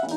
Hai,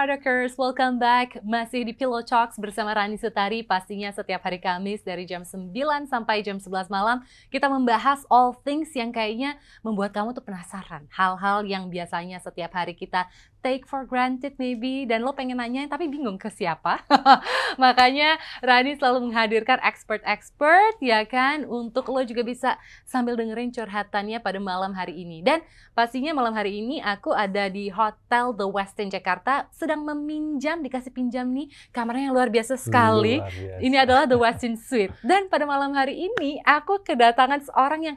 Hardworkers. Welcome back. Masih di Pillow Talks bersama Rani Sutari. Pastinya setiap hari Kamis dari jam 9 sampai jam 11 malam kita membahas all things yang kayaknya membuat kamu tuh penasaran. Hal-hal yang biasanya setiap hari kita take for granted maybe dan lo pengen nanya tapi bingung ke siapa. Makanya Rani selalu menghadirkan expert-expert ya kan untuk lo juga bisa sambil dengerin curhatannya pada malam hari ini. Dan pastinya malam hari ini aku ada di Hotel The Westin Jakarta sedang meminjam dikasih pinjam nih kamarnya yang luar biasa sekali. Luar biasa. Ini adalah The Westin Suite. Dan pada malam hari ini aku kedatangan seorang yang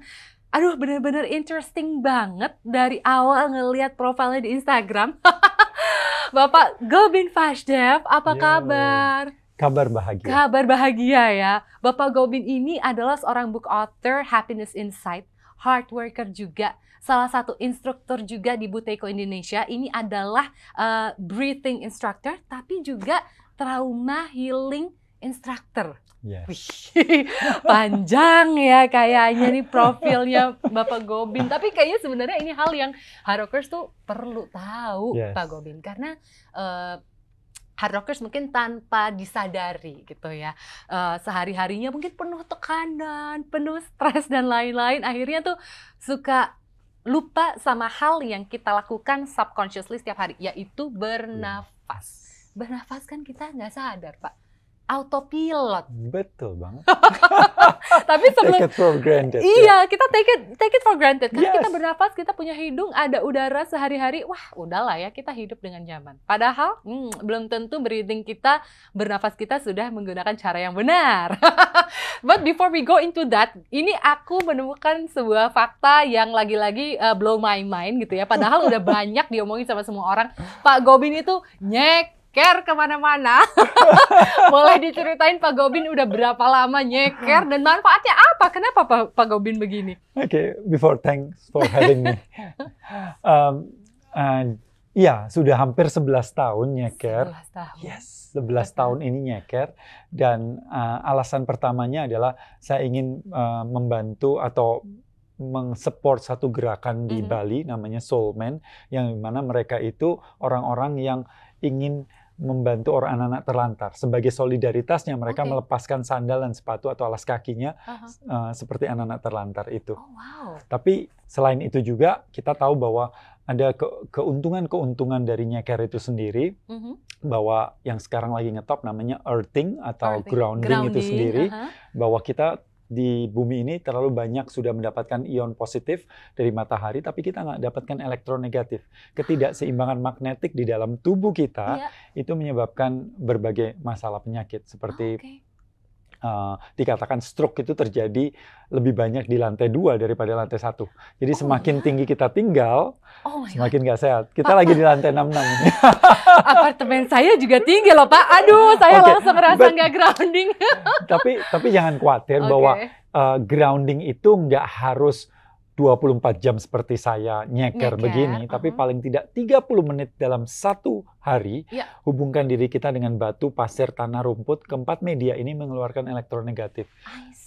aduh bener-bener interesting banget dari awal ngelihat profilnya di Instagram. Bapak Gobin Fashdev, apa Yo. kabar? Kabar bahagia. Kabar bahagia ya. Bapak Gobin ini adalah seorang book author, happiness insight, hard worker juga. Salah satu instruktur juga di Buteyko Indonesia. Ini adalah uh, breathing instructor, tapi juga trauma healing instructor. Yes. Wih, panjang ya kayaknya nih profilnya Bapak Gobin. Tapi kayaknya sebenarnya ini hal yang hard rockers tuh perlu tahu Yes. Pak Gobin karena eh, hard rockers mungkin tanpa disadari gitu ya Eh, sehari-harinya mungkin penuh tekanan, penuh stres dan lain-lain. Akhirnya tuh suka lupa sama hal yang kita lakukan subconsciously setiap hari yaitu bernafas. Bernafas kan kita nggak sadar Pak, autopilot. Betul banget. Tapi sebelum Take it for granted. ya. Iya, kita take it take it for granted. Karena Yes. kita bernafas, kita punya hidung, ada udara sehari-hari. Wah, udahlah ya, kita hidup dengan nyaman. Padahal hmm, belum tentu breathing kita, bernafas kita sudah menggunakan cara yang benar. But before we go into that, ini aku menemukan sebuah fakta yang lagi-lagi uh, blow my mind gitu ya. Padahal udah banyak diomongin sama semua orang. Pak Gobin itu nyeker ke mana-mana. Boleh diceritain Pak Gobin udah berapa lama nyeker dan manfaatnya apa? Kenapa Pak, Pak Gobin begini? Oke, before thanks for having me. um, uh, Iya, sudah hampir 11 tahun nyeker. 11 tahun. Yes, 11 tahun ini nyeker dan uh, alasan pertamanya adalah saya ingin uh, membantu atau mengsupport satu gerakan di Mhm. Bali namanya Soulman yang mana mereka itu orang-orang yang ingin membantu orang anak-anak terlantar sebagai solidaritasnya mereka Oke. melepaskan sandal dan sepatu atau alas kakinya Aha. uh, seperti anak-anak terlantar itu. Oh wow. Tapi selain itu juga kita tahu bahwa ada ke- keuntungan-keuntungan dari nyeker itu sendiri Mhm. bahwa yang sekarang lagi ngetop namanya earthing atau Earthing. grounding, itu sendiri aha. bahwa kita di bumi ini terlalu banyak sudah mendapatkan ion positif dari matahari tapi kita nggak dapatkan elektron negatif ketidakseimbangan magnetik di dalam tubuh kita Iya. itu menyebabkan berbagai masalah penyakit seperti Oke. Uh, dikatakan stroke itu terjadi lebih banyak di lantai dua daripada lantai satu jadi Oh, semakin iya? tinggi kita tinggal Oh god. semakin nggak sehat kita lagi di lantai 66 ini Apartemen saya juga tinggi loh Pak. Aduh, saya Oke, langsung ngerasa nggak grounding. tapi tapi jangan khawatir Oke. bahwa uh, grounding itu nggak harus 24 jam seperti saya Nyeker, nyeker, begini, tapi uh-huh. paling tidak 30 menit dalam satu hari Iya. hubungkan diri kita dengan batu, pasir, tanah, rumput. Keempat media ini mengeluarkan elektron negatif I see.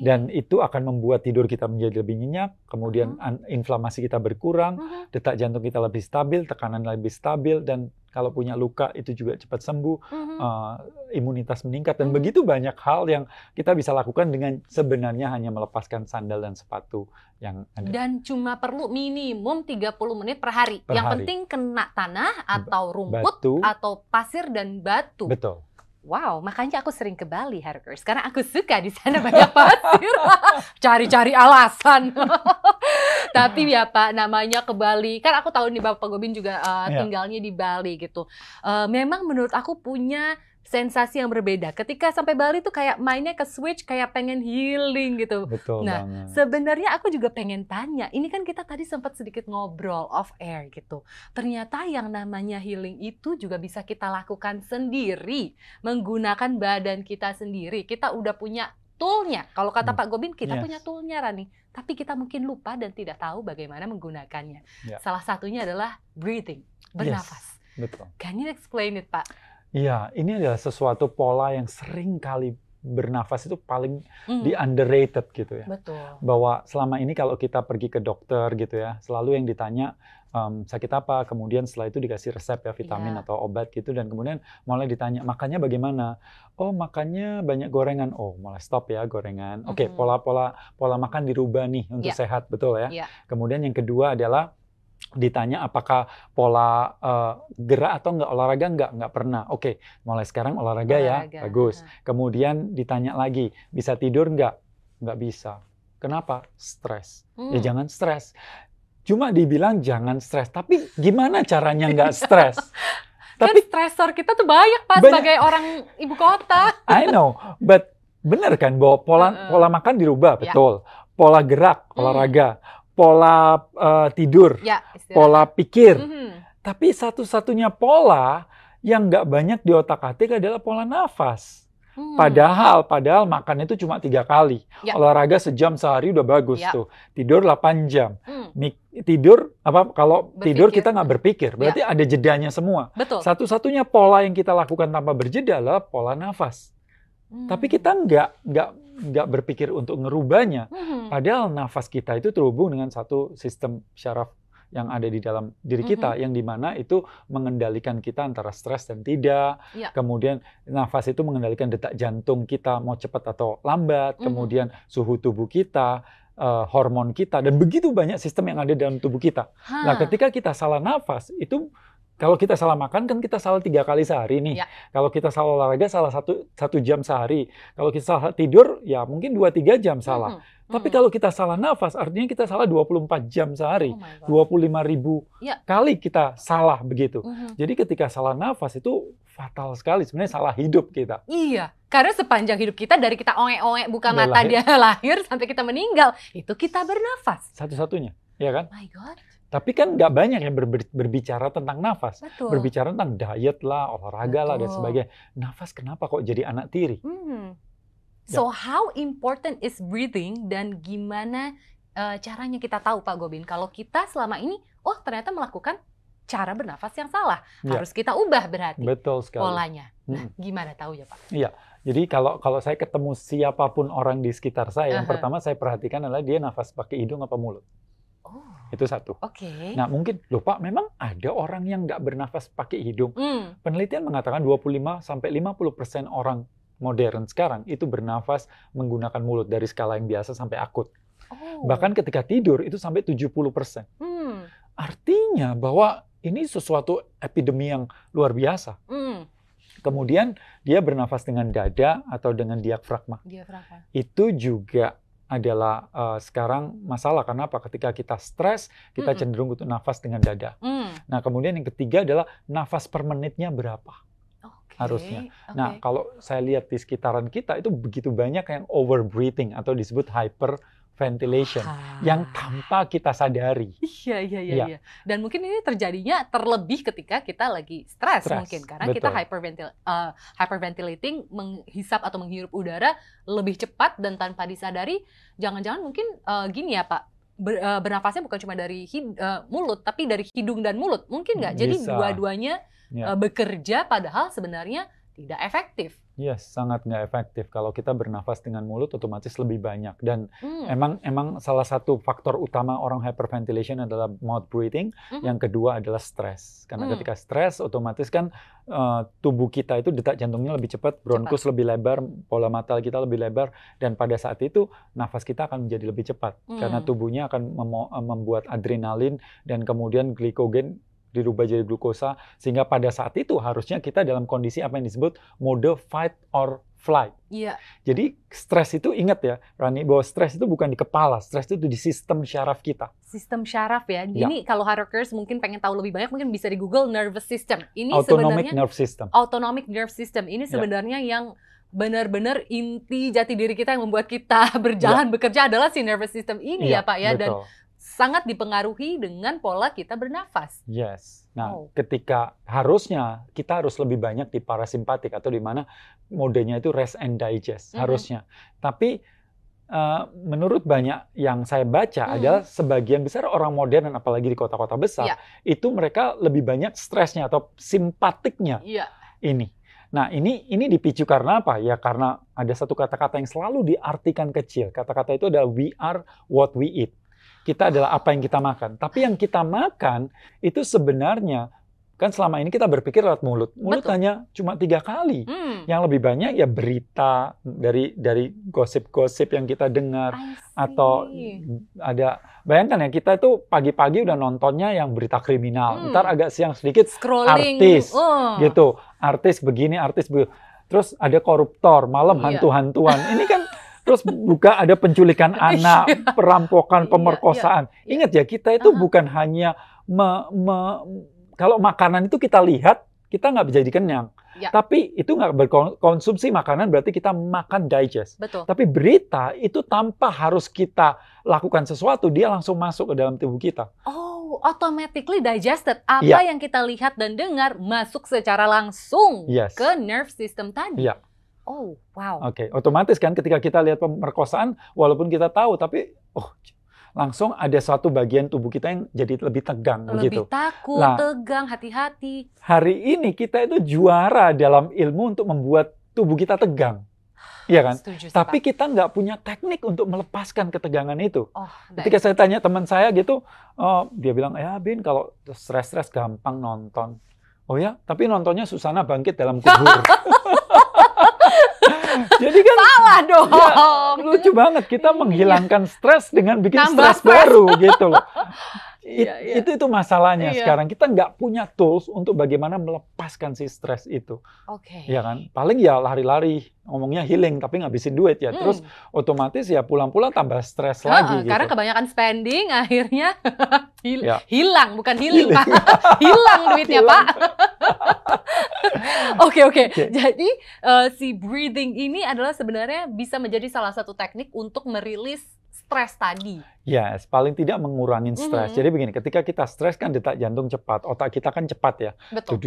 Dan itu akan membuat tidur kita menjadi lebih nyenyak, kemudian an- inflamasi kita berkurang, Mhm. detak jantung kita lebih stabil, tekanan lebih stabil dan kalau punya luka itu juga cepat sembuh Mhm. uh, imunitas meningkat dan Mhm. begitu banyak hal yang kita bisa lakukan dengan sebenarnya hanya melepaskan sandal dan sepatu yang ada. Dan cuma perlu minimum 30 menit per hari. Per Yang hari. penting kena tanah atau rumput Batu, atau pasir dan batu. betul. Wow, makanya aku sering ke Bali, Harkers. Karena aku suka di sana banyak pasir. Cari-cari alasan. Tapi ya Pak, namanya ke Bali. Kan aku tahu nih Bapak Gobin juga uh, tinggalnya di Bali gitu. Uh, memang menurut aku punya sensasi yang berbeda. Ketika sampai Bali tuh kayak mainnya ke switch kayak pengen healing gitu. Betul Nah, banget. Sebenarnya aku juga pengen tanya, ini kan kita tadi sempat sedikit ngobrol off air gitu. Ternyata yang namanya healing itu juga bisa kita lakukan sendiri, menggunakan badan kita sendiri. Kita udah punya toolnya. Kalau kata Hmm. Pak Gobin, kita Yes. punya toolnya Rani. Tapi kita mungkin lupa dan tidak tahu bagaimana menggunakannya. Ya. Salah satunya adalah breathing, bernafas. Betul. Can you explain it, Pak? Iya, ini adalah sesuatu pola yang sering kali bernafas itu paling Hmm, di underrated gitu ya. Betul. Bahwa selama ini kalau kita pergi ke dokter gitu ya, selalu yang ditanya em, sakit apa, kemudian setelah itu dikasih resep ya vitamin Iya. atau obat gitu dan kemudian mulai ditanya makannya bagaimana? Oh makannya banyak gorengan. Oh mulai stop ya gorengan. Oke Mhm. pola-pola pola makan dirubah nih untuk Iya. sehat betul ya. Iya. Kemudian yang kedua adalah ditanya apakah pola eh, gerak atau enggak olahraga enggak enggak pernah. Oke, mulai sekarang olahraga, ya, Olahraga. bagus. Heeh. Kemudian ditanya lagi, bisa tidur enggak? Enggak bisa. Kenapa? Stres. Ya Hmm. jangan stres. Cuma dibilang jangan stres, tapi gimana caranya nggak stres? Kan tapi stresor kita tuh banyak Pak Banyak. sebagai orang ibu kota. I know, but bener kan bahwa pola Heeh. pola makan dirubah, Ya. betul. Pola gerak, Hmm. Pola eh, tidur, Ya, pola pikir. Mhm. Tapi satu-satunya pola yang nggak banyak di otak-atik adalah pola nafas. Hmm. Padahal, padahal makan itu cuma tiga kali. Ya. Olahraga sejam sehari udah bagus Ya. tuh. Tidur 8 jam. Hmm, Mik- Tidur apa? Kalau tidur Berpikir. kita nggak berpikir, berarti ada jedanya semua. betul. Satu-satunya pola yang kita lakukan tanpa berjeda adalah pola nafas. Hmm. Tapi kita nggak nggak nggak berpikir untuk ngerubahnya. Hmm. Padahal nafas kita itu terhubung dengan satu sistem syaraf yang ada di dalam diri kita, Mm-hmm. yang di mana itu mengendalikan kita antara stres dan tidak. Ya. Kemudian nafas itu mengendalikan detak jantung kita mau cepat atau lambat. Mhm. Kemudian suhu tubuh kita, eh, hormon kita, dan begitu banyak sistem yang ada dalam tubuh kita. Nah, Hah. ketika kita salah nafas, itu kalau kita salah makan kan kita salah tiga kali sehari nih. Ya. Kalau kita salah olahraga salah satu satu jam sehari. Kalau kita salah tidur ya mungkin dua tiga jam salah. Mhm. Tapi Mhm. kalau kita salah nafas artinya kita salah 24 jam sehari. Oh my God. 25 ribu Ya. kali kita salah begitu. Mhm. Jadi ketika salah nafas itu fatal sekali. Sebenarnya salah hidup kita. Iya, karena sepanjang hidup kita dari kita oe-oe buka Udah mata lahir. dia lahir sampai kita meninggal, itu kita bernafas. Satu-satunya, ya kan? My God, Tapi kan nggak banyak yang ber- berbicara tentang nafas. betul. Berbicara tentang diet lah, olahraga lah, dan Betul. sebagainya. Nafas kenapa kok jadi anak tiri? Hmm. Ya. So how important is breathing dan gimana eh, caranya kita tahu Pak Gobin kalau kita selama ini oh ternyata melakukan cara bernafas yang salah. Ya. Harus kita ubah berarti Betul sekali. polanya. Nah, gimana tahu ya Pak? Jadi kalau kalau saya ketemu siapa pun orang di sekitar saya, yang Aha. pertama saya perhatikan adalah dia nafas pakai hidung apa mulut. Itu satu. oke. Nah mungkin, loh Pak, memang ada orang yang nggak bernafas pakai hidung. Hmm. Penelitian mengatakan 25 sampai 50% orang modern sekarang itu bernafas menggunakan mulut dari skala yang biasa sampai akut. Oh. Bahkan ketika tidur itu sampai 70%. Hmm. Artinya bahwa ini sesuatu epidemi yang luar biasa. Hmm. Kemudian dia bernafas dengan dada atau dengan diafragma. Diafragma. Itu juga adalah eh, sekarang masalah. Kenapa? Ketika kita stres, kita Mm-mm. cenderung untuk nafas dengan dada. Hmm. Nah, kemudian yang ketiga adalah nafas per menitnya berapa. Oke. Harusnya. oke. Nah, kalau saya lihat di sekitaran kita itu begitu banyak yang over breathing atau disebut hyperventilation Ah. yang tanpa kita sadari. Iya, iya, iya, Iya. iya. Dan mungkin ini terjadinya terlebih ketika kita lagi stres mungkin karena kita betul. hyperventil eh, hyperventilating menghisap atau menghirup udara lebih cepat dan tanpa disadari jangan-jangan mungkin eh, gini ya Pak ber- eh, bernafasnya bukan cuma dari hid- eh, mulut tapi dari hidung dan mulut mungkin nggak jadi dua-duanya Ya. eh, bekerja padahal sebenarnya tidak efektif. Yes, sangat nggak efektif. Kalau kita bernafas dengan mulut, otomatis lebih banyak. Dan Hmm. emang emang salah satu faktor utama orang hyperventilation adalah mouth breathing. Mhm. Yang kedua adalah stres. Karena Hmm. ketika stres, otomatis kan eh, tubuh kita itu detak jantungnya lebih cepat, bronkus lebih lebar, pola mata kita lebih lebar, dan pada saat itu nafas kita akan menjadi lebih cepat. Karena Hmm. tubuhnya akan membuat adrenalin dan kemudian glikogen dirubah jadi glukosa sehingga pada saat itu harusnya kita dalam kondisi apa yang disebut mode fight or flight. Iya. Jadi stres itu ingat ya, Rani, bahwa stres itu bukan di kepala, stres itu di sistem syaraf kita. Sistem syaraf ya. Ya. Ini kalau hardworkers mungkin pengen tahu lebih banyak mungkin bisa di Google nervous system. Ini Autonomic sebenarnya nerve system. autonomic nerve system. Ini Ya. sebenarnya yang benar-benar inti jati diri kita yang membuat kita berjalan bekerja adalah si nervous system ini ya, Iya, Pak ya dan betul. Sangat dipengaruhi dengan pola kita bernafas. Yes. Nah, Oh. ketika harusnya kita harus lebih banyak di parasimpatik atau di mana modenya itu rest and digest Mhm. harusnya. Tapi eh, menurut banyak yang saya baca Mhm. adalah sebagian besar orang modern apalagi di kota-kota besar Iya. itu mereka lebih banyak stresnya atau simpatiknya Iya. ini. Nah, ini ini dipicu karena apa? Ya karena ada satu kata-kata yang selalu diartikan kecil. Kata-kata itu adalah we are what we eat. Kita adalah apa yang kita makan. Tapi yang kita makan itu sebenarnya kan selama ini kita berpikir lewat mulut. Mulut Betul. hanya cuma tiga kali. Hmm. Yang lebih banyak ya berita dari dari gosip-gosip yang kita dengar atau ada bayangkan ya kita itu pagi-pagi udah nontonnya yang berita kriminal. Hmm. Ntar agak siang sedikit scrolling artis, oh. gitu artis begini artis begitu terus ada koruptor malam Iya. hantu-hantuan ini kan terus buka ada penculikan anak perampokan Iya, pemerkosaan iya. ingat ya kita itu bukan hanya me- me- kalau makanan itu kita lihat kita nggak bisa jadi kenyang Iya. tapi itu nggak berkonsumsi makanan berarti kita makan digest Betul. tapi berita itu tanpa harus kita lakukan sesuatu dia langsung masuk ke dalam tubuh kita Oh, automatically digested. Apa Iya. yang kita lihat dan dengar masuk secara langsung yes ke nerve system tadi. Iya. Oh, wow. Oke, otomatis kan ketika kita lihat pemerkosaan, walaupun kita tahu, tapi oh langsung ada suatu bagian tubuh kita yang jadi lebih tegang begitu. Lebih takut, Nah. tegang, hati-hati. Hari ini kita itu juara dalam ilmu untuk membuat tubuh kita tegang, iya kan? Setuju Tapi Pak. kita nggak punya teknik untuk melepaskan ketegangan itu. oh, Ketika saya tanya teman saya gitu, oh, dia bilang, ya Bin kalau stres-stres gampang nonton. Oh ya, tapi nontonnya Susana bangkit dalam kubur. Jadi kan salah dong. Ya, lucu banget kita Iya. menghilangkan stres dengan bikin stres. baru gitu loh. It- Iya, iya. Itu itu masalahnya Iya. sekarang kita nggak punya tools untuk bagaimana melepaskan si stres itu, Oke. ya kan? Paling ya lari-lari, ngomongnya healing tapi ngabisin duit ya, Hmm. terus otomatis ya pulang-pulang tambah stres lagi gitu. Karena kebanyakan spending akhirnya hil- Ya. hilang, bukan healing, Healing. Pak. hilang duitnya, Hilang. Pak. Oke, oke. Oke. Jadi eh, si breathing ini adalah sebenarnya bisa menjadi salah satu teknik untuk merilis stres tadi. Yes, paling tidak mengurangi stres. Mhm. Jadi begini, ketika kita stres kan detak jantung cepat, otak kita kan cepat ya. Betul.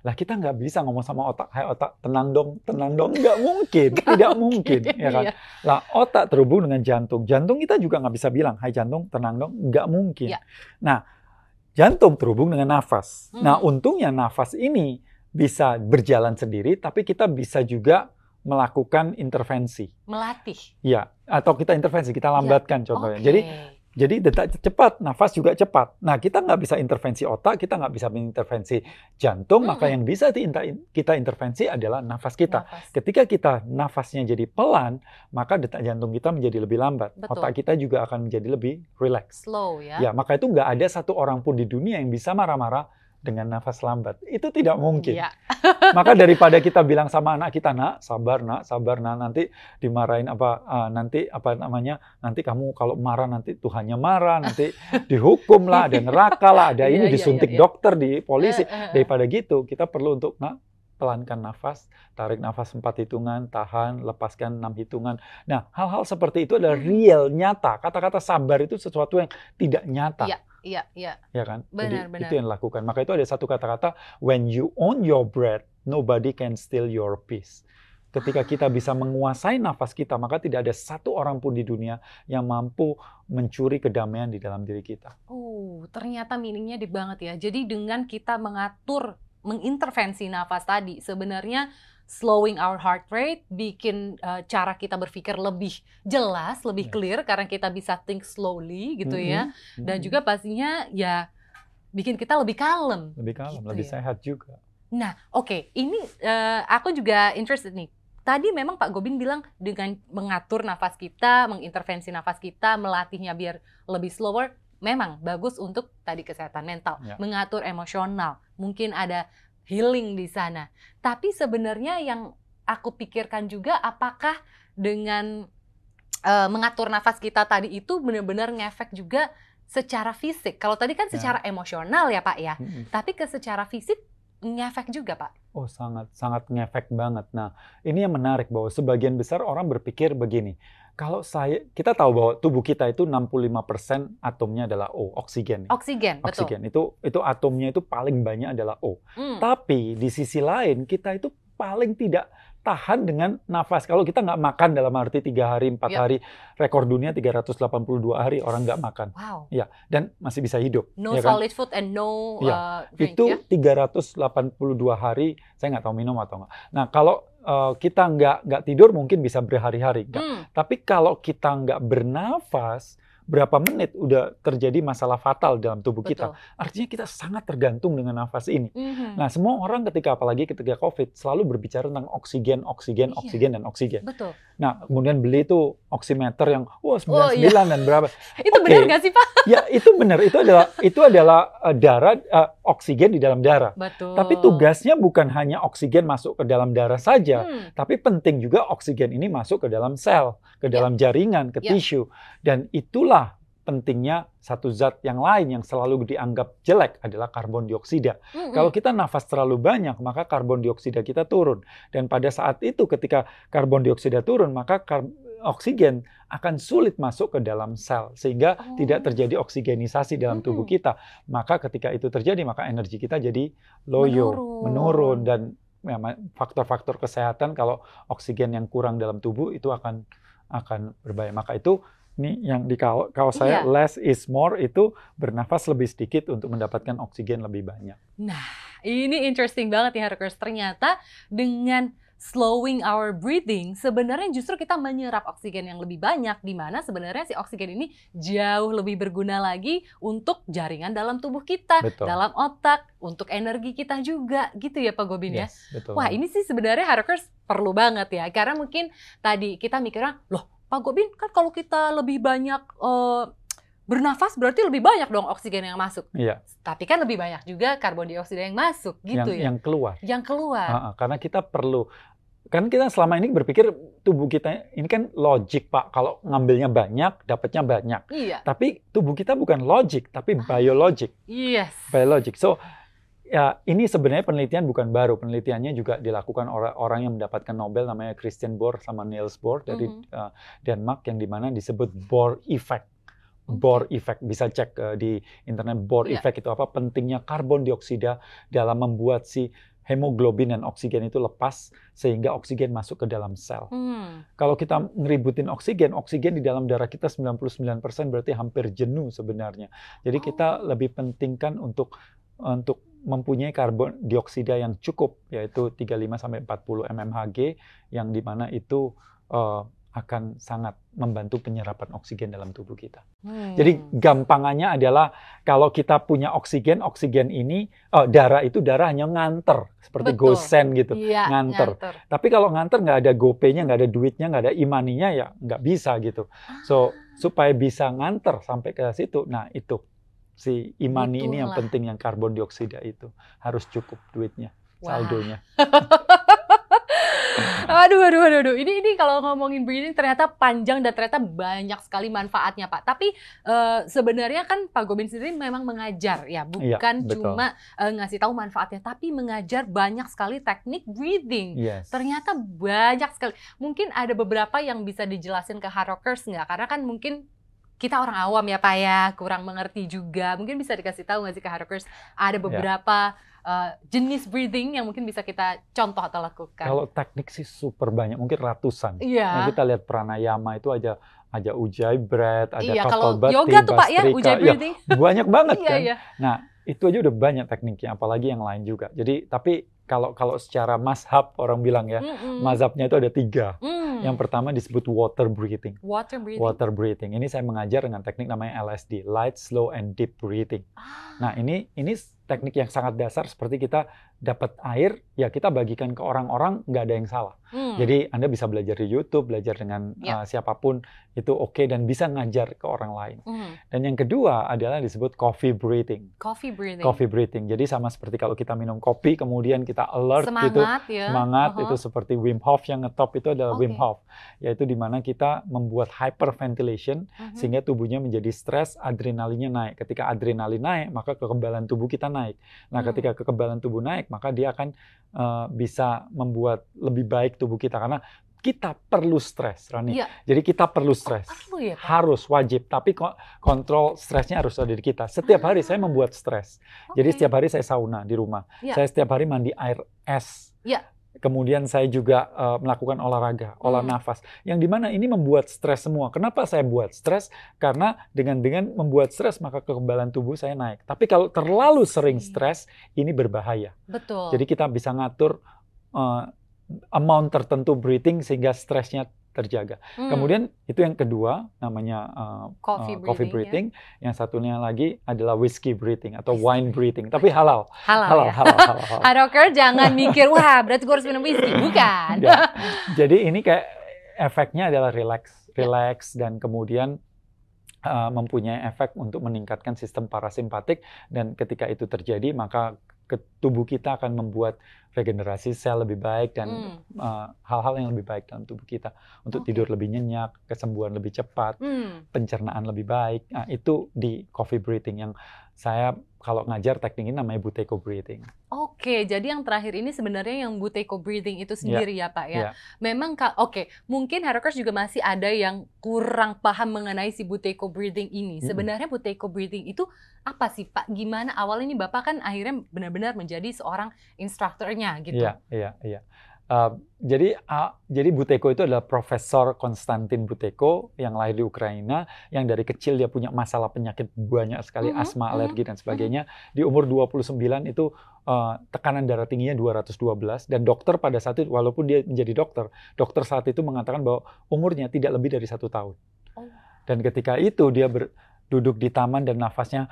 Lah kita nggak bisa ngomong sama otak, hai otak tenang dong, tenang dong, nggak mungkin, tidak mungkin, ya kan? Iya. Lah otak terhubung dengan jantung, jantung kita juga nggak bisa bilang, hai jantung tenang dong, nggak mungkin. Iya. Nah jantung terhubung dengan nafas. Hmm. Nah untungnya nafas ini bisa berjalan sendiri, tapi kita bisa juga melakukan intervensi. Melatih. Ya, atau kita intervensi, kita lambatkan contohnya. Oke. Jadi jadi detak cepat, nafas juga cepat. Nah, kita nggak bisa intervensi otak, kita nggak bisa mengintervensi jantung, maka Mm-mm. yang bisa kita intervensi adalah nafas kita. Nafas. Ketika kita nafasnya jadi pelan, maka detak jantung kita menjadi lebih lambat. Betul. Otak kita juga akan menjadi lebih rileks. slow ya. Ya, maka itu nggak ada satu orang pun di dunia yang bisa marah-marah dengan nafas lambat. Itu tidak mungkin. Iya. Maka daripada kita bilang sama anak kita, nak, sabar, nak, sabar, nak, nanti dimarahin apa, ah, nanti apa namanya, nanti kamu kalau marah nanti Tuhannya marah, nanti dihukum lah, ada neraka lah, ada Iya, ini iya, disuntik iya, iya. dokter di polisi. Eh, eh. Daripada gitu, kita perlu untuk nak pelankan nafas, tarik nafas empat hitungan, tahan, lepaskan enam hitungan. Nah, hal-hal seperti itu adalah Hmm. real, nyata. Kata-kata sabar itu sesuatu yang tidak nyata. Iya, iya, iya. ya kan? Benar, Jadi benar. itu yang dilakukan. Maka itu ada satu kata-kata, when you own your breath, nobody can steal your peace. Ketika kita bisa menguasai nafas kita, maka tidak ada satu orang pun di dunia yang mampu mencuri kedamaian di dalam diri kita. Oh, ternyata meaningnya deep banget ya. Jadi dengan kita mengatur, mengintervensi nafas tadi, sebenarnya slowing our heart rate, bikin uh, cara kita berpikir lebih jelas, lebih clear, karena kita bisa think slowly gitu ya. Mhm. Dan Mhm. juga pastinya ya bikin kita lebih kalem. lebih kalem, gitu lebih ya. sehat juga. Nah, oke, ini eh, aku juga interested nih. Tadi memang Pak Gobin bilang dengan mengatur nafas kita, mengintervensi nafas kita, melatihnya biar lebih slower, memang bagus untuk tadi kesehatan mental, Ya. mengatur emosional, mungkin ada healing di sana. Tapi sebenarnya yang aku pikirkan juga apakah dengan uh, mengatur nafas kita tadi itu benar-benar ngefek juga secara fisik. Kalau tadi kan Ya. secara emosional ya Pak ya, Mm-mm. tapi ke secara fisik ngefek juga Pak. Oh sangat sangat ngefek banget. Nah ini yang menarik bahwa sebagian besar orang berpikir begini. Kalau saya kita tahu bahwa tubuh kita itu 65% atomnya adalah O, oksigen. ya. Oksigen, betul. Oksigen itu itu atomnya itu paling banyak adalah O. Hmm. Tapi di sisi lain kita itu paling tidak tahan dengan nafas. Kalau kita nggak makan dalam arti tiga hari, empat Ya. hari, rekor dunia 382 hari orang nggak makan Wow. dan masih bisa hidup. No ya kan? solid food and no Iya. uh, drink itu ya. 382 hari saya nggak tahu minum atau nggak. Nah kalau eh, kita nggak nggak tidur mungkin bisa berhari-hari. Hmm. Tapi kalau kita nggak bernafas berapa menit udah terjadi masalah fatal dalam tubuh kita. Betul. Artinya kita sangat tergantung dengan nafas ini. Mhm. Nah semua orang ketika apalagi ketika COVID selalu berbicara tentang oksigen, oksigen, Iya. oksigen dan oksigen. Betul. Nah kemudian beli itu oximeter yang wah 99 Oh, iya. dan berapa. Itu Oke. benar nggak sih Pak? ya itu benar itu adalah itu adalah eh, darah eh, oksigen di dalam darah. Betul. Tapi tugasnya bukan hanya oksigen masuk ke dalam darah saja, Hmm. tapi penting juga oksigen ini masuk ke dalam sel, ke dalam jaringan, ke Ya. tisu. Dan itulah pentingnya satu zat yang lain yang selalu dianggap jelek adalah karbon dioksida. Mm-mm. Kalau kita nafas terlalu banyak, maka karbon dioksida kita turun. Dan pada saat itu ketika karbon dioksida turun, maka kar- oksigen akan sulit masuk ke dalam sel sehingga Oh. tidak terjadi oksigenisasi dalam tubuh Mm-mm. kita. Maka ketika itu terjadi, maka energi kita jadi loyo, Menurun. menurun dan ya, faktor-faktor kesehatan kalau oksigen yang kurang dalam tubuh itu akan akan berbahaya. Maka itu ini yang di kalau, kalau saya Iya. less is more itu bernafas lebih sedikit untuk mendapatkan oksigen lebih banyak. Ini interesting banget ya Harkers. Ternyata dengan slowing our breathing, sebenarnya justru kita menyerap oksigen yang lebih banyak, di mana sebenarnya si oksigen ini jauh lebih berguna lagi untuk jaringan dalam tubuh kita, Betul. dalam otak, untuk energi kita juga, gitu ya Pak Gobin ya. Yes, betul. Wah ini sih sebenarnya Harkers perlu banget ya, karena mungkin tadi kita mikirnya, loh Pak Gobin kan kalau kita lebih banyak eh, bernafas berarti lebih banyak dong oksigen yang masuk. Iya, Tapi kan lebih banyak juga karbon dioksida yang masuk gitu yang ya. yang keluar. Yang keluar. Ah, ah, karena kita perlu kan kita selama ini berpikir tubuh kita ini kan logik Pak, kalau ngambilnya banyak, dapatnya banyak. Iya. Tapi tubuh kita bukan logik, tapi biologic. Yes. biologic. So ya ini sebenarnya penelitian bukan baru. Penelitiannya juga dilakukan orang orang yang mendapatkan Nobel namanya Christian Bohr sama Niels Bohr dari Mhm. uh, Denmark yang di mana disebut Bohr effect. Bohr effect bisa cek uh, di internet Bohr Iya. effect itu apa pentingnya karbon dioksida dalam membuat si hemoglobin dan oksigen itu lepas sehingga oksigen masuk ke dalam sel. Hmm. Kalau kita ngeributin oksigen, oksigen di dalam darah kita 99% berarti hampir jenuh sebenarnya. Jadi kita Oh. lebih pentingkan untuk untuk mempunyai karbon dioksida yang cukup yaitu 35 sampai 40 mmHg yang di mana itu eh, akan sangat membantu penyerapan oksigen dalam tubuh kita. Hmm. Jadi gampangannya adalah kalau kita punya oksigen, oksigen ini eh, darah itu darah hanya nganter seperti Betul. gosen gitu. Iya, nganter. Tapi kalau nganter nggak ada gopenya, nggak ada duitnya, nggak ada imaninya ya nggak bisa gitu. So supaya bisa nganter sampai ke situ, nah itu si imani ini yang penting yang karbon dioksida itu harus cukup duitnya, saldonya. Aduh, aduh, aduh, aduh. Ini ini kalau ngomongin breathing ternyata panjang dan ternyata banyak sekali manfaatnya, Pak. Tapi eh, sebenarnya kan Pak Gobin sendiri memang mengajar ya, Iya, bukan betul. cuma eh, ngasih tahu manfaatnya, tapi mengajar banyak sekali teknik breathing. Yes. Ternyata banyak sekali. Mungkin ada beberapa yang bisa dijelasin ke Harokers nggak? Karena kan mungkin kita orang awam ya Pak ya, kurang mengerti juga. Mungkin bisa dikasih tahu nggak sih ke Harokers? Ya. Ada beberapa uh, jenis breathing yang mungkin bisa kita contoh atau lakukan. Kalau teknik sih super banyak, mungkin ratusan. Iya. Nah, kita lihat pranayama itu aja aja ujjayi breath, ada Iya, kalau kapalbhati, yoga tuh Pak ya, Bhastrika. ujjayi Ya, breathing. banyak banget Iya, kan. iya. Nah, itu aja udah banyak tekniknya, apalagi yang lain juga. Jadi, tapi kalau kalau secara mazhab orang bilang ya, Mm-mm. mazhabnya itu ada tiga. Mm. Yang pertama disebut water breathing. water breathing. Water breathing. Ini saya mengajar dengan teknik namanya LSD, light, slow, and deep breathing. Ah, Nah, ini ini teknik yang sangat dasar seperti kita dapat air, ya kita bagikan ke orang-orang, nggak ada yang salah. Hmm. Jadi Anda bisa belajar di YouTube, belajar dengan Ya. uh, siapa pun itu oke dan bisa ngajar ke orang lain. Hmm. Dan yang kedua adalah disebut coffee breathing. Coffee breathing. Coffee breathing. Jadi sama seperti kalau kita minum kopi, kemudian kita alert gitu, Semangat ya. semangat Uh-huh. itu seperti Wim Hof yang ngetop itu adalah Wim Oke. Hof, yaitu di mana kita membuat hyperventilation Mhm. sehingga tubuhnya menjadi stres, adrenalinnya naik. Ketika adrenalin naik, maka kekebalan tubuh kita naik. Nah, Hmm. ketika kekebalan tubuh naik, maka dia akan uh, bisa membuat lebih baik tubuh kita karena kita perlu stres, Rani. Iya. Jadi kita perlu stres. Perlu ya, Pak? Harus wajib, tapi ko- kontrol stresnya harus ada di kita. Setiap hari saya membuat stres. Jadi Oke. setiap hari saya sauna di rumah. Iya. Saya setiap hari mandi air es. Iya. Kemudian saya juga uh, melakukan olahraga, olah Hmm. nafas. Yang di mana ini membuat stres semua. Kenapa saya buat stres? Karena dengan dengan membuat stres maka kekebalan tubuh saya naik. Tapi kalau terlalu sering stres, ini berbahaya. Betul. Jadi kita bisa ngatur uh, amount tertentu breathing sehingga stresnya terjaga. Hmm. Kemudian itu yang kedua namanya uh, Coffee uh, coffee breathing, breathing. Yang satunya lagi adalah whiskey breathing atau Whiskey. wine breathing, tapi halal. halal, Halal, ya. halal, halal, halal. Haroker jangan mikir wah berarti gue harus minum whisky bukan Ya. Jadi ini kayak efeknya adalah relax, Ya. relax dan kemudian uh, mempunyai efek untuk meningkatkan sistem parasimpatik dan ketika itu terjadi maka tubuh kita akan membuat regenerasi sel lebih baik dan Hmm. uh, hal-hal yang lebih baik dalam tubuh kita untuk Oke. tidur lebih nyenyak, kesembuhan lebih cepat, Hmm. pencernaan lebih baik. Nah, itu di coffee breathing yang saya kalau ngajar teknik ini namanya Buteyko breathing. Oke, jadi yang terakhir ini sebenarnya yang Buteyko breathing itu sendiri ya, Pak ya. Ya. Memang oke, mungkin Harokers juga masih ada yang kurang paham mengenai si Buteyko breathing ini. Mm-mm. Sebenarnya Buteyko breathing itu apa sih, Pak? Gimana awalnya ini Bapak kan akhirnya benar-benar menjadi seorang instrukturnya gitu. Iya, iya, iya. Uh, jadi uh, jadi Buteyko itu adalah Profesor Konstantin Buteyko yang lahir di Ukraina yang dari kecil dia punya masalah penyakit banyak sekali Mhm, asma, mhm, alergi dan sebagainya. Di umur 29 itu uh, tekanan darah tingginya 212 dan dokter pada saat itu walaupun dia menjadi dokter, dokter saat itu mengatakan bahwa umurnya tidak lebih dari satu tahun. Oh. Dan ketika itu dia ber- duduk di taman dan nafasnya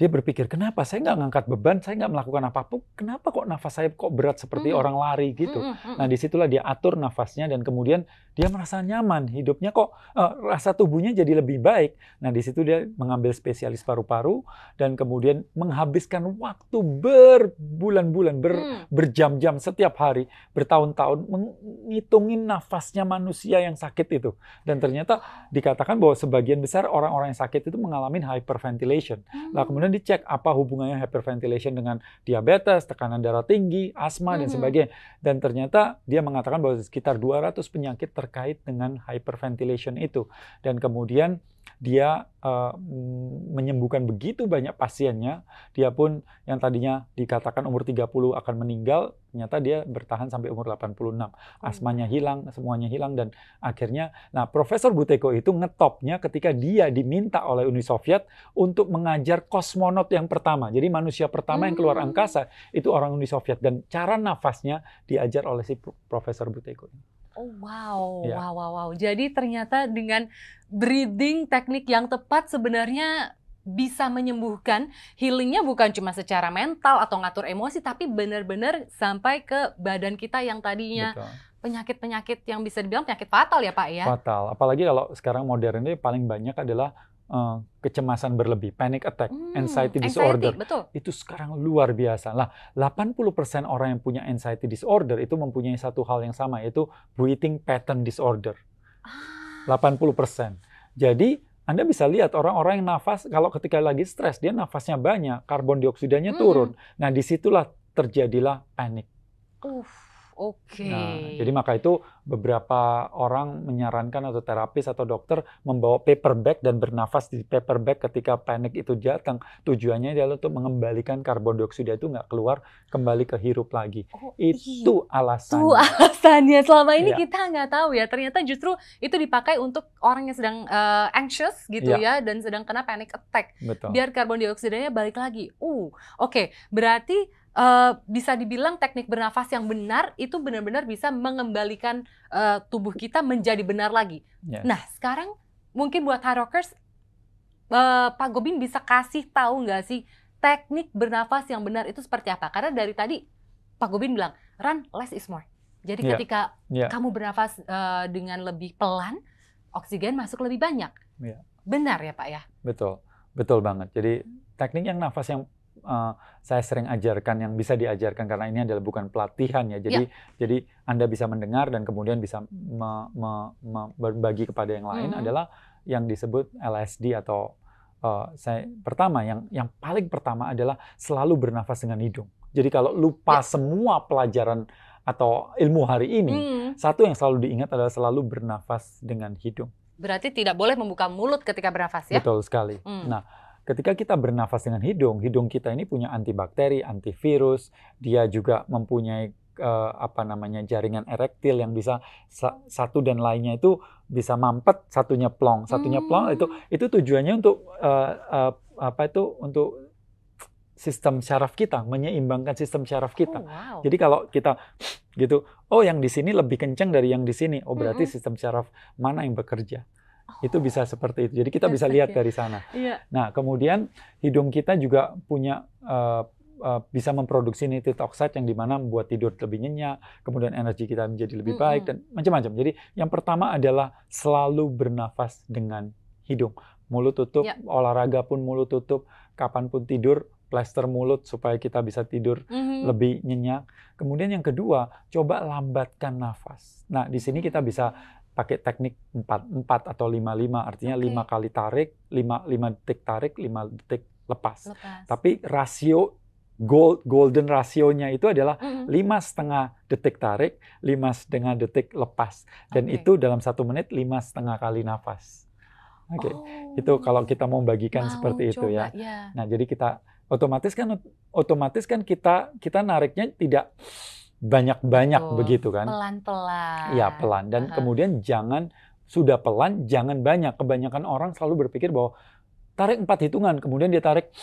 dia berpikir kenapa saya nggak ngangkat beban, saya nggak melakukan apa pun, kenapa kok nafas saya kok berat seperti Mm-mm. orang lari gitu. Mm-mm, mm-mm. Nah di situlah dia atur nafasnya dan kemudian dia merasa nyaman, hidupnya kok eh, rasa tubuhnya jadi lebih baik. Nah di situ dia mengambil spesialis paru-paru dan kemudian menghabiskan waktu berbulan-bulan, ber, Hmm. berjam-jam setiap hari, bertahun-tahun menghitungin nafasnya manusia yang sakit itu. Dan ternyata dikatakan bahwa sebagian besar orang-orang yang sakit itu mengalami hyperventilation. Lah kemudian dicek apa hubungannya hyperventilation dengan diabetes, tekanan darah tinggi, asma dan Mhm. sebagainya. Dan ternyata dia mengatakan bahwa sekitar 200 penyakit terkait dengan hyperventilation itu. Dan kemudian dia mm, menyembuhkan begitu banyak pasiennya. Dia pun yang tadinya dikatakan umur 30 akan meninggal, ternyata dia bertahan sampai umur 86. Asmanya hilang, semuanya hilang dan akhirnya nah Profesor Buteyko itu ngetopnya ketika dia diminta oleh Uni Soviet untuk mengajar kosmonot yang pertama. Jadi manusia pertama yang keluar Hmm. angkasa itu orang Uni Soviet dan cara nafasnya diajar oleh si Pro- Profesor Buteyko. Oh wow, Ya. wow, wow, wow. Jadi ternyata dengan breathing teknik yang tepat sebenarnya bisa menyembuhkan healingnya bukan cuma secara mental atau ngatur emosi, tapi benar-benar sampai ke badan kita yang tadinya penyakit-penyakit yang bisa dibilang penyakit fatal ya Pak ya. Fatal. Apalagi kalau sekarang modern ini paling banyak adalah eh, kecemasan berlebih, panic attack, Hmm, anxiety anxiety, disorder. betul. Itu sekarang luar biasa. Lah, 80% orang yang punya anxiety disorder itu mempunyai satu hal yang sama yaitu breathing pattern disorder. Ah, 80%. Jadi Anda bisa lihat orang-orang yang nafas kalau ketika lagi stres dia nafasnya banyak, karbon dioksidanya Mm-mm. turun. Nah, di situlah terjadilah panik. uff, oke. Nah, jadi maka itu beberapa orang menyarankan atau terapis atau dokter membawa paper bag dan bernafas di paper bag ketika panik itu datang. Tujuannya adalah untuk mengembalikan karbon dioksida itu nggak keluar, kembali ke hirup lagi. Oh, Itu Itu alasannya. alasannya selama ini Iya. kita nggak tahu ya. Ternyata justru itu dipakai untuk orang yang sedang eh, anxious gitu Iya. ya dan sedang kena panic attack. Betul. Biar karbon dioksidanya balik lagi. Uh, oke. Berarti eh, bisa dibilang teknik bernafas yang benar itu benar-benar bisa mengembalikan eh, tubuh kita menjadi benar lagi. Yes. Nah, sekarang mungkin buat Harokers, eh, Pak Gobin bisa kasih tahu nggak sih teknik bernafas yang benar itu seperti apa? Karena dari tadi Pak Gobin bilang, run less is more. Jadi Yeah. ketika Yeah. kamu bernafas eh, dengan lebih pelan, oksigen masuk lebih banyak. Yeah. Benar ya Pak ya? Betul, betul banget. Jadi teknik yang nafas yang uh, saya sering ajarkan, yang bisa diajarkan karena ini adalah bukan pelatihan ya. Jadi, jadi Anda bisa mendengar dan kemudian bisa me- me- me- berbagi kepada yang lain Mhm. adalah yang disebut LSD atau uh, saya pertama yang yang paling pertama adalah selalu bernafas dengan hidung. Jadi kalau lupa semua pelajaran atau ilmu hari ini, Hmm, satu yang selalu diingat adalah selalu bernafas dengan hidung. berarti tidak boleh membuka mulut ketika bernafas ya? Betul sekali. Hmm. Nah, ketika kita bernafas dengan hidung, hidung kita ini punya antibakteri, antivirus, dia juga mempunyai eh, apa namanya jaringan erektil yang bisa sa- satu dan lainnya itu bisa mampet, satunya plong, satunya plong itu Hmm. itu tujuannya untuk eh, eh, apa itu untuk sistem syaraf kita, menyeimbangkan sistem syaraf kita. Oh, wow. Jadi kalau kita gitu, oh yang di sini lebih kencang dari yang di sini, oh berarti Mm-mm. sistem syaraf mana yang bekerja. Itu Oh, bisa seperti itu. Jadi kita bisa lihat dari sana. Iya. Nah, kemudian hidung kita juga punya eh, eh, bisa memproduksi nitric oxide yang di mana membuat tidur lebih nyenyak, kemudian energi kita menjadi lebih baik dan macam-macam. Jadi yang pertama adalah selalu bernafas dengan hidung, mulut tutup, Ya. olahraga pun mulut tutup, kapan pun tidur plester mulut supaya kita bisa tidur Mhm. lebih nyenyak. Kemudian yang kedua, coba lambatkan nafas. Nah, di sini kita bisa pakai teknik 4, 4 atau 5-5, artinya Oke. 5 kali tarik, 5, 5 detik tarik, 5 detik lepas. Lepas. Tapi rasio gold, golden rasionya itu adalah lima setengah detik tarik, lima setengah detik lepas. Dan Oke. itu dalam satu menit lima setengah kali nafas. Oke, Oh. itu kalau kita mau bagikan Mau seperti itu ya. coba, ya. Nah, jadi kita otomatis kan otomatis kan kita kita nariknya tidak banyak-banyak begitu kan? Pelan-pelan. Iya, pelan dan Aha. kemudian jangan sudah pelan, jangan banyak. Kebanyakan orang selalu berpikir bahwa tarik empat hitungan, kemudian dia tarik.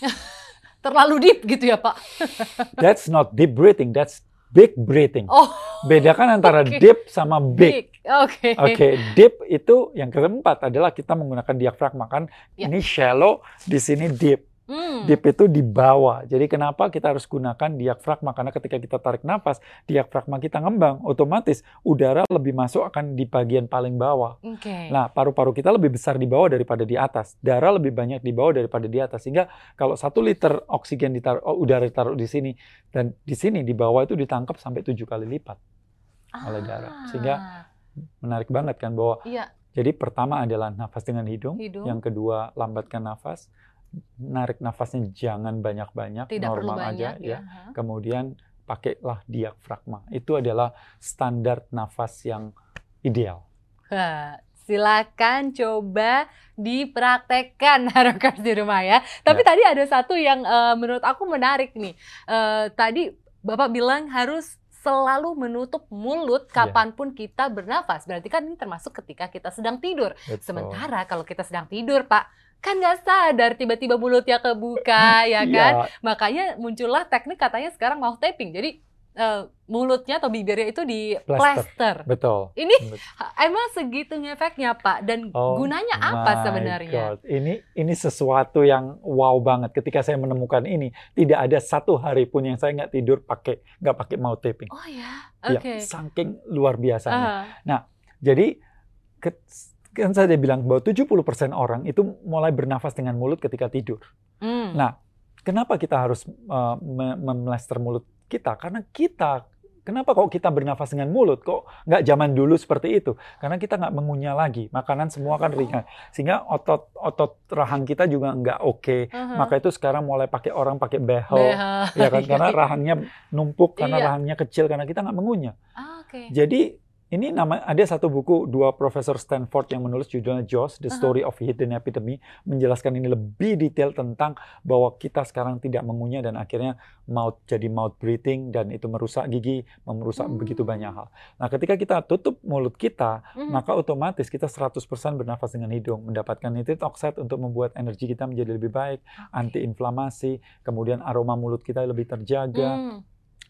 Terlalu deep gitu ya Pak? That's not deep breathing, that's big breathing. Oh, Bedakan antara oke. deep sama big. Oke. Oke, deep itu yang keempat adalah kita menggunakan diafragma kan. Ya. Ini shallow, di sini deep. Hmm. Deep itu di bawah. Jadi kenapa kita harus gunakan diafragma? Karena ketika kita tarik nafas, diafragma kita ngembang, otomatis udara lebih masuk akan di bagian paling bawah. Oke. Nah, paru-paru kita lebih besar di bawah daripada di atas. Darah lebih banyak di bawah daripada di atas. Sehingga kalau satu liter oksigen ditaruh, oh, udara ditaruh di sini dan di sini di bawah itu ditangkap sampai tujuh kali lipat. oleh darah. Sehingga Ah, Menarik banget kan bahwa Iya, jadi pertama adalah nafas dengan hidung, hidung. yang kedua lambatkan nafas, narik nafasnya jangan banyak-banyak, tidak perlu normal banyak aja ya. ya. Kemudian pakailah diafragma. Itu adalah standar nafas yang ideal. Wah, silakan coba dipraktekkan Harokers di rumah ya. Tapi tadi ada satu yang eh, menurut aku menarik nih. Eh, tadi Bapak bilang harus selalu menutup mulut Iya. kapan pun kita bernafas. Berarti kan ini termasuk ketika kita sedang tidur. Betul. Sementara kalau kita sedang tidur, Pak, kan nggak sadar tiba-tiba mulutnya kebuka, ya kan? Iya, Makanya muncullah teknik katanya sekarang mouth tapping. Jadi eh, mulutnya atau bibirnya itu di Plaster. plaster. betul. Ini Bet- emang segitu ngefeknya Pak dan Oh gunanya apa sebenarnya? God. Ini ini sesuatu yang wow banget. Ketika saya menemukan ini, tidak ada satu hari pun yang saya nggak tidur pakai nggak pakai mouth tapping. Oh ya, Ya, oke. saking luar biasanya. Ah, Jadi ke- kan saya bilang bahwa 70% orang itu mulai bernafas dengan mulut ketika tidur. hmm. Nah, kenapa kita harus uh, me- memlester mulut kita? Karena kita Kenapa kok kita bernafas dengan mulut? Kok nggak zaman dulu seperti itu? Karena kita nggak mengunyah lagi. Makanan semua kan ringan. Sehingga otot otot rahang kita juga nggak oke. Aha. Maka itu sekarang mulai pakai orang pakai behel. Beha. Ya kan? Karena rahangnya numpuk, karena Iya. rahangnya kecil, karena kita nggak mengunyah. Ah, Oke. Jadi ini nama ada satu buku dua profesor Stanford yang menulis judulnya Jaws: The. Story of Hidden Epidemic menjelaskan ini lebih detail tentang bahwa kita sekarang tidak mengunyah dan akhirnya mouth jadi mouth breathing dan itu merusak gigi, merusak Hmm. begitu banyak hal. Nah, ketika kita tutup mulut kita, Hmm. maka otomatis kita 100% bernafas dengan hidung, mendapatkan nitric oxide untuk membuat energi kita menjadi lebih baik, antiinflamasi, kemudian aroma mulut kita lebih terjaga Hmm.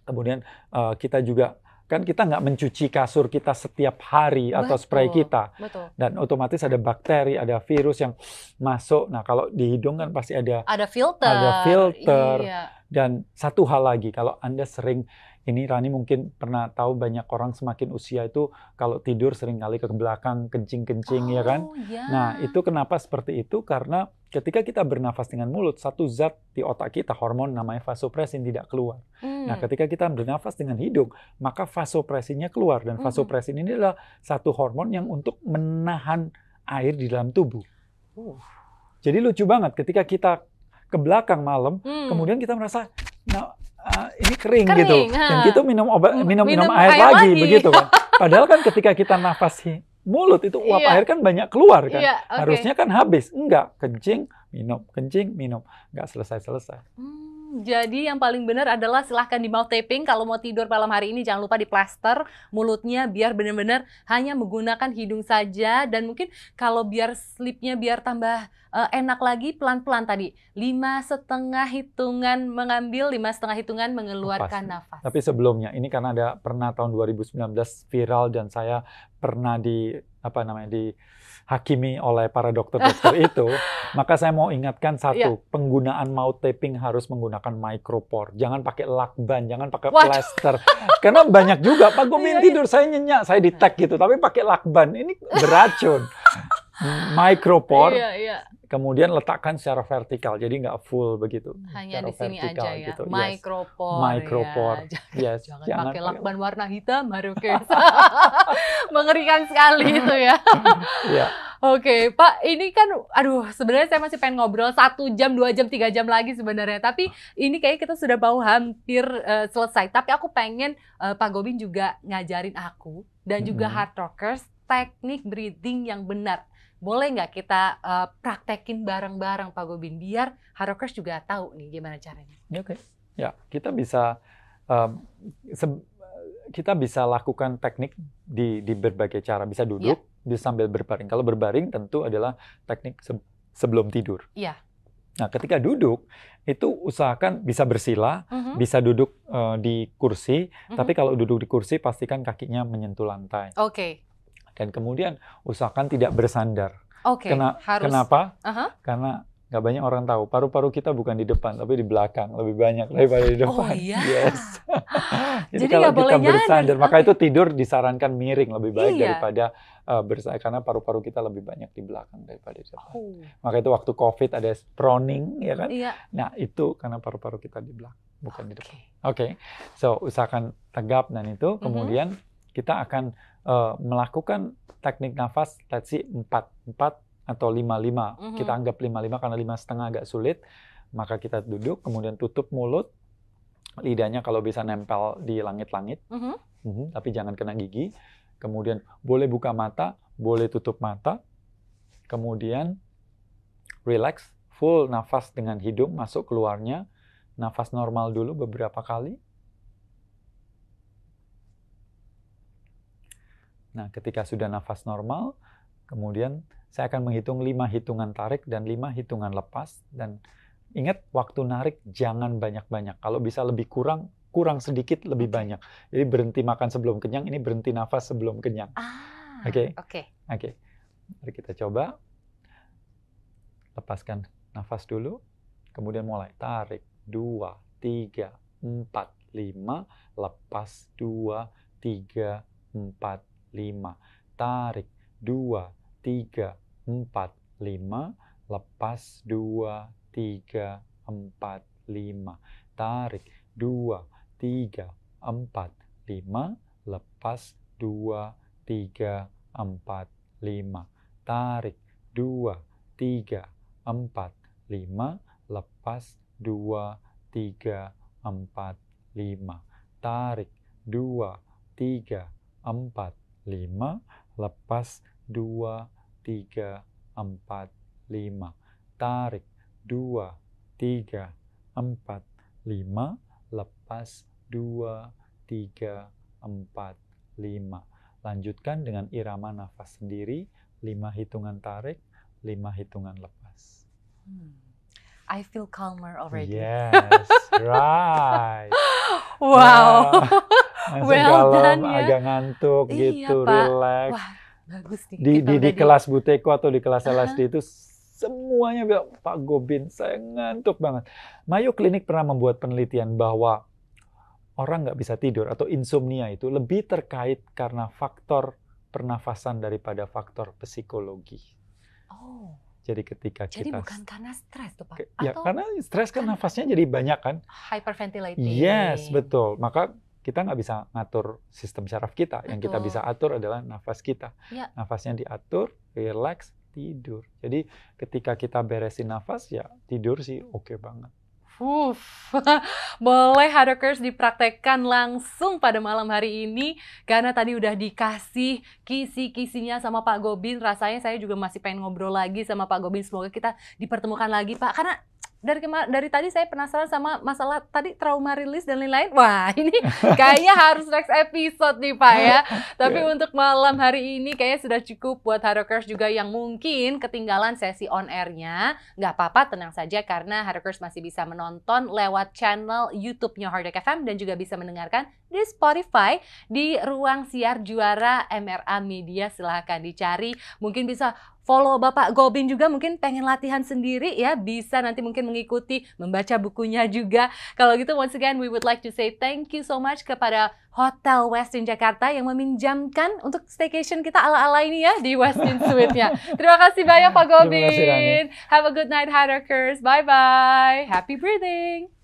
kemudian uh, kita juga kan kita nggak mencuci kasur kita setiap hari atau spray kita Betul. dan otomatis ada bakteri, ada virus yang masuk. Nah, kalau di hidung kan pasti ada Ada filter. Ada filter. Iya. dan satu hal lagi kalau Anda sering ini Rani mungkin pernah tahu banyak orang semakin usia itu kalau tidur sering kali ke belakang kencing-kencing ya kan. Oh, iya. Nah, itu kenapa seperti itu? Karena ketika kita bernafas dengan mulut, satu zat di otak kita, hormon namanya vasopresin tidak keluar. Hmm. Nah, ketika kita bernafas dengan hidung, maka vasopresinnya keluar. Dan Mhm. vasopresin ini adalah satu hormon yang untuk menahan air di dalam tubuh. Uh. Jadi lucu banget ketika kita ke belakang malam, Hmm. kemudian kita merasa, nah, ah, ini kering, Kering, gitu. ha. Dan kita minum obat, minum, minum minum air, air lagi, lagi. begitu kan. Padahal kan ketika kita nafas mulut itu uap Iya. air kan banyak keluar kan. Iya, oke. Harusnya kan habis. Enggak, kencing, minum, kencing, minum. Enggak selesai-selesai. Hmm, jadi yang paling benar adalah silahkan di mouth taping. Kalau mau tidur malam hari ini jangan lupa di plaster mulutnya biar benar-benar hanya menggunakan hidung saja. Dan mungkin kalau biar sleepnya biar tambah eh, enak lagi pelan-pelan tadi. Lima setengah hitungan mengambil lima setengah hitungan mengeluarkan nafas. Tapi sebelumnya, ini karena ada pernah tahun 2019 viral dan saya pernah di apa namanya di hakimi oleh para dokter-dokter itu, maka saya mau ingatkan satu, Iya. penggunaan mouth taping harus menggunakan micropore. Jangan pakai lakban, jangan pakai Waduh. plaster. Karena banyak juga, Pak gue Iya, ingin iya. tidur, saya nyenyak, saya di tag gitu, tapi pakai lakban. Ini beracun. micropore, Iya, iya. kemudian letakkan secara vertikal, jadi nggak full begitu. Hanya Secara di sini vertikal aja ya. gitu, yes. Micropore. Micropore. Ya. Yes, Jangan, pakai lakban warna hitam, Harukes. Mengerikan sekali itu ya. Iya. Oke, Pak, ini kan, aduh, sebenarnya saya masih pengen ngobrol satu jam, dua jam, tiga jam lagi sebenarnya. Tapi ini kayaknya kita sudah mau hampir eh, selesai. Tapi aku pengen eh, Pak Gobin juga ngajarin aku dan juga Mhm. hard rockers teknik breathing yang benar. Boleh nggak kita eh, praktekin bareng-bareng Pak Gobin biar hard rockers juga tahu nih gimana caranya. Ya, Oke, ya kita bisa um, kita bisa lakukan teknik di di berbagai cara. Bisa duduk, bisa sambil berbaring. Kalau berbaring tentu adalah teknik se- sebelum tidur. Iya. Nah, ketika duduk itu usahakan bisa bersila, Mhm, bisa duduk uh, di kursi. mhm. Tapi kalau duduk di kursi pastikan kakinya menyentuh lantai. Oke, Dan kemudian usahakan tidak bersandar. oke, Kena- harus. Kenapa? Aha. Karena nggak banyak orang tahu paru-paru kita bukan di depan tapi di belakang lebih banyak daripada di Oh, depan. iya? Yes. Jadi, Jadi kalau kita nyadar. bersandar, maka Oke. itu tidur disarankan miring lebih baik Iya. daripada uh, bersandar karena paru-paru kita lebih banyak di belakang daripada di depan. Oh, Maka itu waktu COVID ada proning ya kan? Iya. Nah, itu karena paru-paru kita di belakang bukan di depan. Oke. Oke. So, usahakan tegap dan itu Mhm. kemudian kita akan uh, melakukan teknik nafas let's see 4 4 atau 5 5. Mhm. Kita anggap 5 5 karena lima setengah agak sulit. Maka kita duduk kemudian tutup mulut. Lidahnya kalau bisa nempel di langit-langit, Mhm. Mhm, tapi jangan kena gigi. Kemudian boleh buka mata, boleh tutup mata. Kemudian relax, full nafas dengan hidung masuk keluarnya. Nafas normal dulu beberapa kali. Nah, ketika sudah nafas normal, kemudian saya akan menghitung lima hitungan tarik dan lima hitungan lepas. Dan ingat, waktu narik jangan banyak-banyak. Kalau bisa lebih kurang, kurang sedikit lebih banyak. Jadi berhenti makan sebelum kenyang, ini berhenti nafas sebelum kenyang. Ah, Oke. oke. Oke, mari kita coba. Lepaskan nafas dulu, kemudian mulai tarik. Dua, tiga, empat, lima. Lepas dua, tiga, empat, lima. Tarik. Dua, tiga, empat, lima. Lepas dua, tiga, empat, lima. Tarik. Dua, tiga, empat, lima. Lepas dua, tiga, empat, lima. Tarik. Dua, tiga, empat, lima. Lepas. Dua, tiga, empat, lima. Tarik. Dua, tiga, empat, lima. Lepas. Dua, tiga, empat, lima. Tarik. Dua, tiga, empat, lima. Lepas. Dua, tiga, empat, lima. Lanjutkan dengan irama nafas sendiri, lima hitungan tarik, lima hitungan lepas. Hmm. I feel calmer already. Yes, right. Wow. Ya. Langsung well kalem, done ya. agak ngantuk Iya, gitu, Pak. relax. Wah, bagus nih. Di, di, di kelas Buteko atau di kelas. LSD itu semuanya bilang, Pak Gobin, saya ngantuk banget. Mayo Clinic pernah membuat penelitian bahwa orang nggak bisa tidur atau insomnia itu lebih terkait karena faktor pernafasan daripada faktor psikologi. Oh, Jadi ketika jadi kita bukan karena stres tuh Pak? Ke- Ya, Atau karena stres kan- nafasnya jadi banyak kan. hyperventilating? Yes, betul. Maka kita nggak bisa ngatur sistem syaraf kita. Yang kita Betul. bisa atur adalah nafas kita. Ya. Nafasnya diatur, relax, tidur. Jadi ketika kita beresin nafas, ya tidur sih oke banget. Uff, boleh Hadokers dipraktekkan langsung pada malam hari ini karena tadi udah dikasih kisi-kisinya sama Pak Gobin. Rasanya saya juga masih pengen ngobrol lagi sama Pak Gobin. Semoga kita dipertemukan lagi Pak. Karena dari dari tadi saya penasaran sama masalah tadi trauma rilis dan lain-lain. Wah ini kayaknya harus next episode nih Pak ya. Tapi Ya. untuk malam hari ini kayaknya sudah cukup buat Hadokers juga yang mungkin ketinggalan sesi on air-nya nggak apa-apa tenang saja karena Hardworkers masih bisa menonton lewat channel YouTube-nya Hardwork FM dan juga bisa mendengarkan di Spotify di ruang siar juara MRA Media silahkan dicari mungkin bisa follow Bapak Gobin juga mungkin pengen latihan sendiri ya bisa nanti mungkin mengikuti membaca bukunya juga kalau gitu once again we would like to say thank you so much kepada Hotel Westin Jakarta yang meminjamkan untuk staycation kita ala-ala ini ya di Westin Suite-nya. Terima kasih banyak Pak Terima kasih. Gobin. Have a good night, Hackers. Bye-bye. Happy breathing.